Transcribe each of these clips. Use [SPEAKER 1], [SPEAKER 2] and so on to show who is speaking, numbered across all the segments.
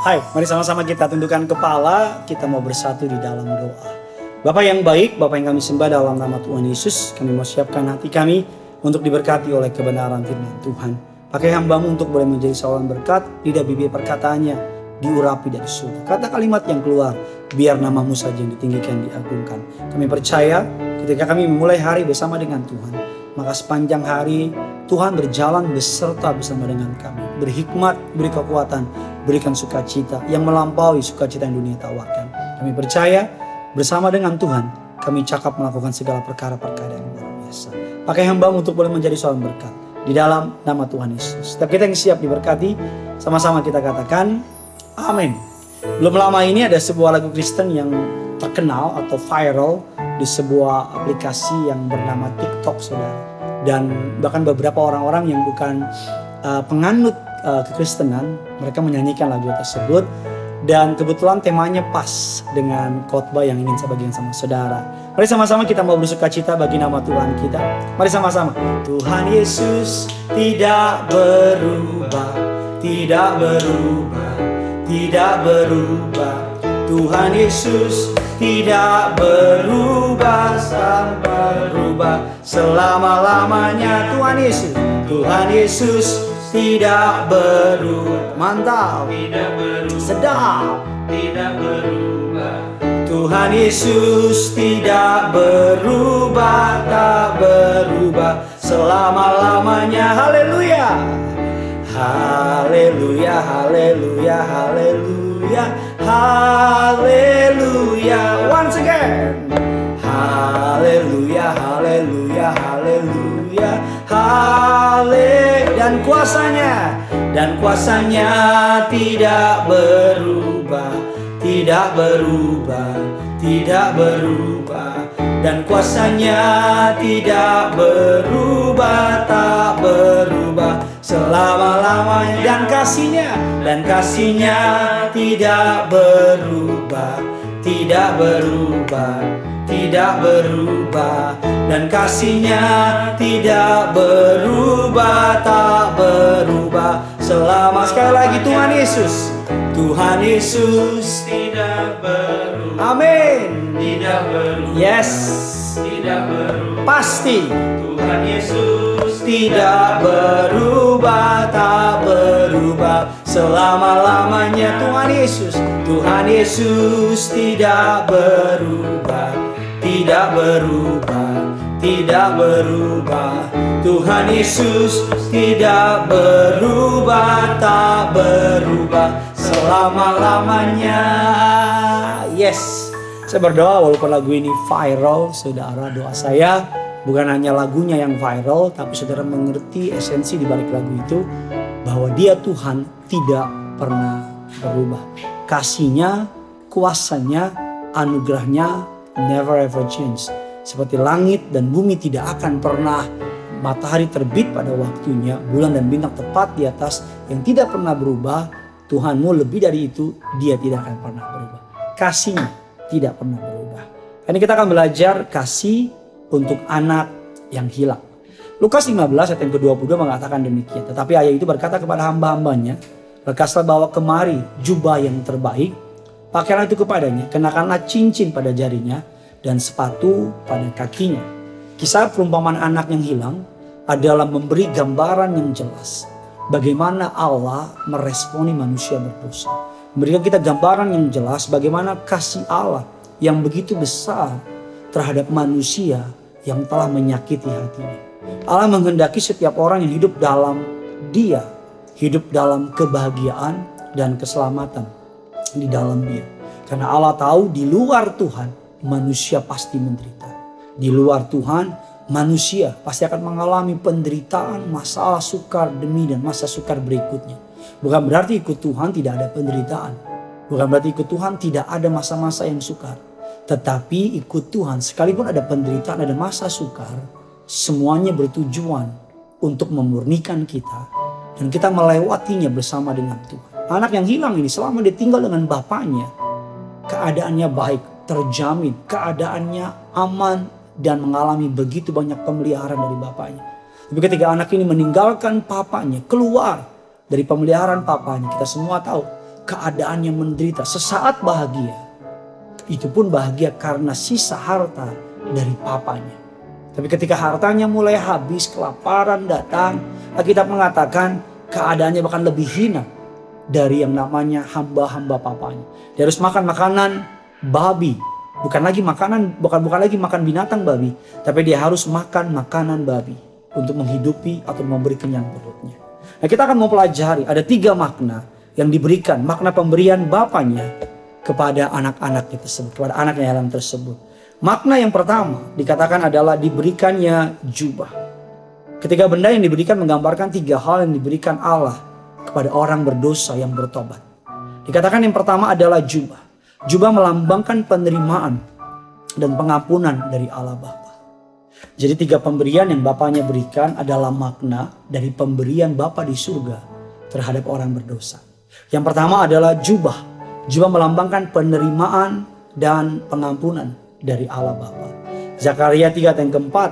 [SPEAKER 1] Hai, mari sama-sama kita tundukkan kepala, kita mau bersatu di dalam doa. Bapak yang baik, Bapak yang kami sembah dalam nama Tuhan Yesus, kami mau siapkan hati kami untuk diberkati oleh kebenaran firman Tuhan. Pakai hambamu untuk boleh menjadi saluran berkat, lidah bibir perkataannya diurapi dari surga. Kata kalimat yang keluar, biar namamu saja yang ditinggikan, diagungkan. Kami percaya ketika kami memulai hari bersama dengan Tuhan, maka sepanjang hari Tuhan berjalan beserta bersama dengan kami. Berhikmat, beri kekuatan, berikan sukacita yang melampaui sukacita yang dunia tawarkan. Kami percaya bersama dengan Tuhan kami cakap melakukan segala perkara-perkara yang luar biasa. Pakai hamba untuk boleh menjadi seorang berkat di dalam nama Tuhan Yesus. Setiap kita yang siap diberkati, sama-sama kita katakan amin. Belum lama ini ada sebuah lagu Kristen yang terkenal atau viral di sebuah aplikasi yang bernama TikTok saudara. Dan bahkan beberapa orang-orang yang bukan uh, penganut uh, kekristenan, mereka menyanyikan lagu tersebut dan kebetulan temanya pas dengan khotbah yang ingin saya bagikan sama saudara. Mari sama-sama kita mau bersuka cita bagi nama Tuhan kita. Mari sama-sama. Tuhan Yesus tidak berubah, tidak berubah, tidak berubah. Tuhan Yesus tidak berubah sampai berubah selama-lamanya Tuhan Yesus. Tuhan Yesus tidak berubah. Mantap.
[SPEAKER 2] tidak berubah,
[SPEAKER 1] Sedap.
[SPEAKER 2] tidak berubah,
[SPEAKER 1] Tuhan Yesus tidak berubah, tak berubah selama-lamanya. Haleluya. Haleluya, haleluya, haleluya, haleluya. Once again. Haleluya, haleluya, haleluya, hale dan kuasanya dan kuasanya tidak berubah, tidak berubah, tidak berubah dan kuasanya tidak berubah, tak berubah selama-lamanya dan kasihnya dan kasihnya tidak berubah, tidak berubah tidak berubah. Dan kasihnya tidak berubah tak berubah. Selama sekali lagi Tuhan Yesus Tuhan Yesus
[SPEAKER 2] tidak berubah,
[SPEAKER 1] Amin.
[SPEAKER 2] Tidak berubah,
[SPEAKER 1] Yes.
[SPEAKER 2] Tidak berubah.
[SPEAKER 1] pasti.
[SPEAKER 2] Tuhan Yesus
[SPEAKER 1] tidak berubah. tak berubah selama-lamanya Tuhan Yesus Tuhan Yesus tidak berubah tidak berubah tidak berubah. Tuhan Yesus tidak berubah tak berubah. Selama-lamanya. Yes. Saya berdoa walaupun lagu ini viral saudara doa saya. Bukan hanya lagunya yang viral tapi saudara mengerti esensi di balik lagu itu bahwa dia Tuhan tidak pernah berubah. Kasihnya kuasanya anugerahnya never ever change. Seperti langit dan bumi tidak akan pernah matahari terbit pada waktunya bulan dan bintang tepat di atas yang tidak pernah berubah Tuhanmu lebih dari itu dia tidak akan pernah berubah. Kasihnya tidak pernah berubah. Ini kita akan belajar kasih untuk anak yang hilang. Lukas 15 ayat yang ke-22 mengatakan demikian. Tetapi ayah itu berkata kepada hamba-hambanya, Lekaslah bawa kemari jubah yang terbaik, pakaianlah itu kepadanya, kenakanlah cincin pada jarinya, dan sepatu pada kakinya. Kisah perumpamaan anak yang hilang adalah memberi gambaran yang jelas bagaimana Allah meresponi manusia berdosa. Memberikan kita gambaran yang jelas bagaimana kasih Allah yang begitu besar terhadap manusia yang telah menyakiti hatinya. Allah menghendaki setiap orang yang hidup dalam dia, hidup dalam kebahagiaan dan keselamatan di dalam dia. Karena Allah tahu di luar Tuhan manusia pasti menderita. Di luar Tuhan manusia pasti akan mengalami penderitaan, masalah sukar demi dan masa sukar berikutnya. Bukan berarti ikut Tuhan tidak ada penderitaan. Bukan berarti ikut Tuhan tidak ada masa-masa yang sukar. Tetapi ikut Tuhan sekalipun ada penderitaan, ada masa sukar, semuanya bertujuan untuk memurnikan kita dan kita melewatinya bersama dengan Tuhan. Anak yang hilang ini selama dia tinggal dengan bapaknya, keadaannya baik, terjamin, keadaannya aman dan mengalami begitu banyak pemeliharaan dari bapaknya. Tapi ketika anak ini meninggalkan papanya, keluar dari pemeliharaan papanya, kita semua tahu keadaannya menderita, sesaat bahagia. Itu pun bahagia karena sisa harta dari papanya. Tapi ketika hartanya mulai habis, kelaparan datang, kita mengatakan keadaannya bahkan lebih hina dari yang namanya hamba-hamba papanya. Dia harus makan makanan babi, bukan lagi makanan bukan bukan lagi makan binatang babi, tapi dia harus makan makanan babi untuk menghidupi atau memberi kenyang perutnya. Nah kita akan mau pelajari ada tiga makna yang diberikan makna pemberian bapaknya kepada anak-anaknya tersebut, kepada anaknya yang tersebut. Makna yang pertama dikatakan adalah diberikannya jubah. Ketika benda yang diberikan menggambarkan tiga hal yang diberikan Allah kepada orang berdosa yang bertobat. Dikatakan yang pertama adalah jubah. Jubah melambangkan penerimaan dan pengampunan dari Allah Bapa. Jadi tiga pemberian yang Bapaknya berikan adalah makna dari pemberian Bapa di surga terhadap orang berdosa. Yang pertama adalah jubah. Jubah melambangkan penerimaan dan pengampunan dari Allah Bapa. Zakaria 3 ayat keempat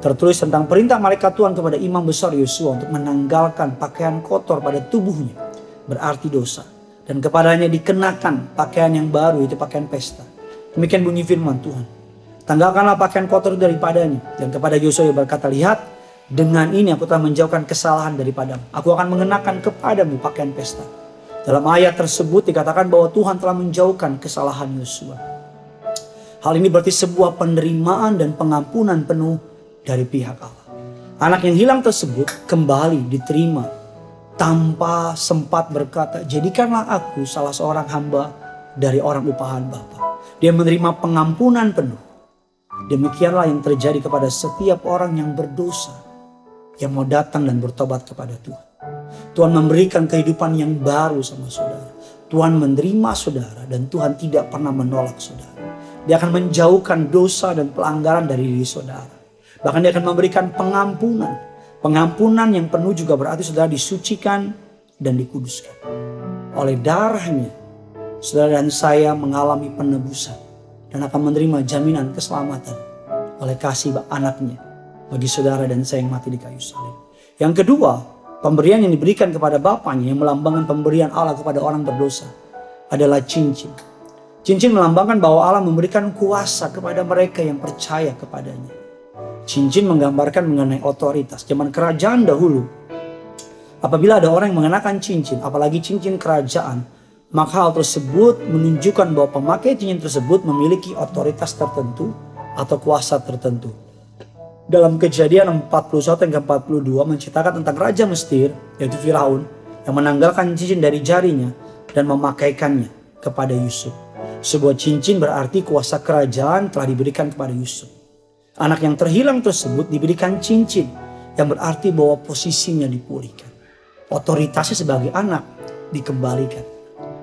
[SPEAKER 1] tertulis tentang perintah malaikat Tuhan kepada imam besar Yosua untuk menanggalkan pakaian kotor pada tubuhnya berarti dosa dan kepadanya dikenakan pakaian yang baru itu pakaian pesta. Demikian bunyi firman Tuhan. Tanggalkanlah pakaian kotor daripadanya dan kepada Yosua berkata lihat dengan ini aku telah menjauhkan kesalahan daripadamu. Aku akan mengenakan kepadamu pakaian pesta. Dalam ayat tersebut dikatakan bahwa Tuhan telah menjauhkan kesalahan Yosua. Hal ini berarti sebuah penerimaan dan pengampunan penuh dari pihak Allah. Anak yang hilang tersebut kembali diterima tanpa sempat berkata, jadikanlah aku salah seorang hamba dari orang upahan Bapa. Dia menerima pengampunan penuh. Demikianlah yang terjadi kepada setiap orang yang berdosa yang mau datang dan bertobat kepada Tuhan. Tuhan memberikan kehidupan yang baru sama saudara. Tuhan menerima saudara dan Tuhan tidak pernah menolak saudara. Dia akan menjauhkan dosa dan pelanggaran dari diri saudara. Bahkan dia akan memberikan pengampunan. Pengampunan yang penuh juga berarti saudara disucikan dan dikuduskan. Oleh darahnya, saudara dan saya mengalami penebusan. Dan akan menerima jaminan keselamatan oleh kasih anaknya bagi saudara dan saya yang mati di kayu salib. Yang kedua, pemberian yang diberikan kepada bapaknya yang melambangkan pemberian Allah kepada orang berdosa adalah cincin. Cincin melambangkan bahwa Allah memberikan kuasa kepada mereka yang percaya kepadanya. Cincin menggambarkan mengenai otoritas. Zaman kerajaan dahulu, apabila ada orang yang mengenakan cincin, apalagi cincin kerajaan, maka hal tersebut menunjukkan bahwa pemakai cincin tersebut memiliki otoritas tertentu atau kuasa tertentu. Dalam kejadian 41 hingga 42 menceritakan tentang Raja Mesir, yaitu Firaun, yang menanggalkan cincin dari jarinya dan memakaikannya kepada Yusuf. Sebuah cincin berarti kuasa kerajaan telah diberikan kepada Yusuf. Anak yang terhilang tersebut diberikan cincin yang berarti bahwa posisinya dipulihkan. Otoritasnya sebagai anak dikembalikan.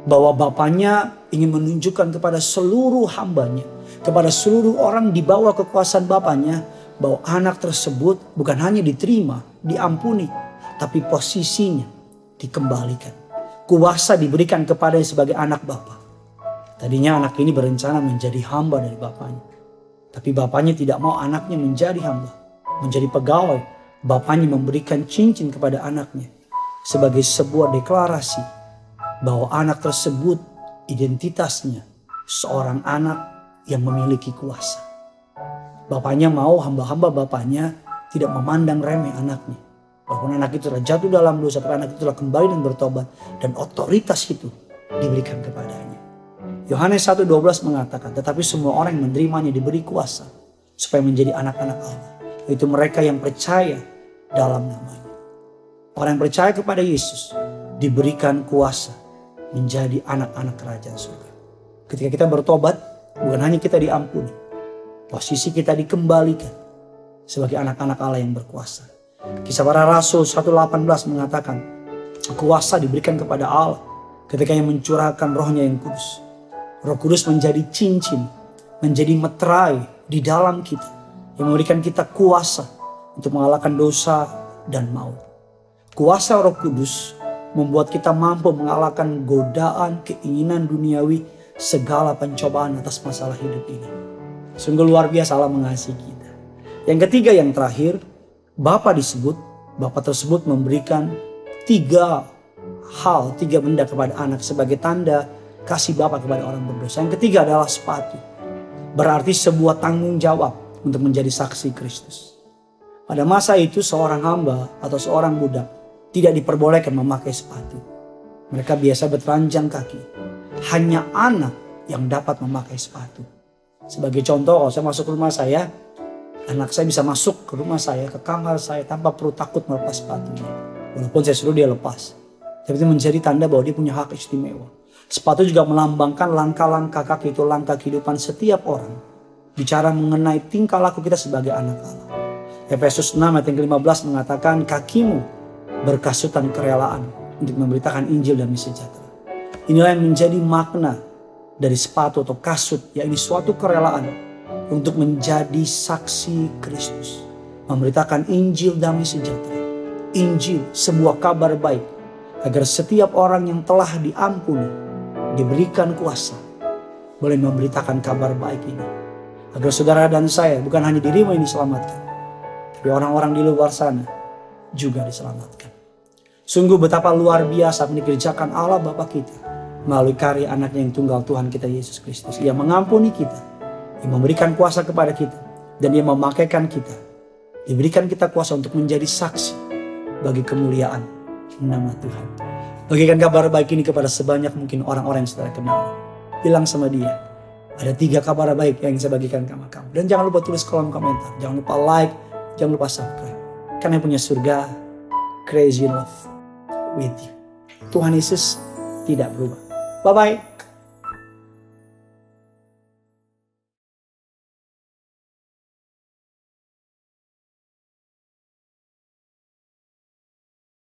[SPEAKER 1] Bahwa bapaknya ingin menunjukkan kepada seluruh hambanya, kepada seluruh orang di bawah kekuasaan bapaknya, bahwa anak tersebut bukan hanya diterima, diampuni, tapi posisinya dikembalikan. Kuasa diberikan kepadanya sebagai anak bapak. Tadinya anak ini berencana menjadi hamba dari bapaknya. Tapi bapaknya tidak mau anaknya menjadi hamba, menjadi pegawai. Bapaknya memberikan cincin kepada anaknya sebagai sebuah deklarasi bahwa anak tersebut identitasnya seorang anak yang memiliki kuasa. Bapaknya mau hamba-hamba bapaknya tidak memandang remeh anaknya. Walaupun anak itu telah jatuh dalam dosa, tapi anak itu telah kembali dan bertobat. Dan otoritas itu diberikan kepadanya. Yohanes 1.12 mengatakan, tetapi semua orang yang menerimanya diberi kuasa supaya menjadi anak-anak Allah. Yaitu mereka yang percaya dalam namanya. Orang yang percaya kepada Yesus diberikan kuasa menjadi anak-anak kerajaan surga. Ketika kita bertobat, bukan hanya kita diampuni. Posisi kita dikembalikan sebagai anak-anak Allah yang berkuasa. Kisah para Rasul 1.18 mengatakan, kuasa diberikan kepada Allah ketika yang mencurahkan rohnya yang kudus Roh Kudus menjadi cincin, menjadi meterai di dalam kita yang memberikan kita kuasa untuk mengalahkan dosa dan maut. Kuasa Roh Kudus membuat kita mampu mengalahkan godaan, keinginan duniawi, segala pencobaan atas masalah hidup ini. Sungguh luar biasa Allah mengasihi kita. Yang ketiga yang terakhir, Bapa disebut, Bapa tersebut memberikan tiga hal, tiga benda kepada anak sebagai tanda kasih Bapa kepada orang berdosa. Yang ketiga adalah sepatu. Berarti sebuah tanggung jawab untuk menjadi saksi Kristus. Pada masa itu seorang hamba atau seorang budak tidak diperbolehkan memakai sepatu. Mereka biasa bertelanjang kaki. Hanya anak yang dapat memakai sepatu. Sebagai contoh, kalau saya masuk ke rumah saya, anak saya bisa masuk ke rumah saya, ke kamar saya tanpa perlu takut melepas sepatunya. Walaupun saya suruh dia lepas. Tapi itu menjadi tanda bahwa dia punya hak istimewa. Sepatu juga melambangkan langkah-langkah kaki itu langkah kehidupan setiap orang. Bicara mengenai tingkah laku kita sebagai anak Allah. Efesus 6 ayat yang ke-15 mengatakan kakimu berkasutan kerelaan untuk memberitakan Injil dan sejahtera. Inilah yang menjadi makna dari sepatu atau kasut, yaitu suatu kerelaan untuk menjadi saksi Kristus. Memberitakan Injil damai sejahtera. Injil sebuah kabar baik agar setiap orang yang telah diampuni diberikan kuasa boleh memberitakan kabar baik ini. Agar saudara dan saya bukan hanya dirimu yang diselamatkan. Tapi orang-orang di luar sana juga diselamatkan. Sungguh betapa luar biasa dikerjakan Allah Bapa kita melalui karya anaknya yang tunggal Tuhan kita Yesus Kristus. Ia mengampuni kita, ia memberikan kuasa kepada kita, dan ia memakaikan kita. Diberikan kita kuasa untuk menjadi saksi bagi kemuliaan nama Tuhan. Bagikan kabar baik ini kepada sebanyak mungkin orang-orang yang saudara kenal. Bilang sama dia, ada tiga kabar baik yang saya bagikan sama kamu. Dan jangan lupa tulis kolom komentar. Jangan lupa like, jangan lupa subscribe. Karena yang punya surga, crazy love with you. Tuhan Yesus tidak berubah. Bye-bye.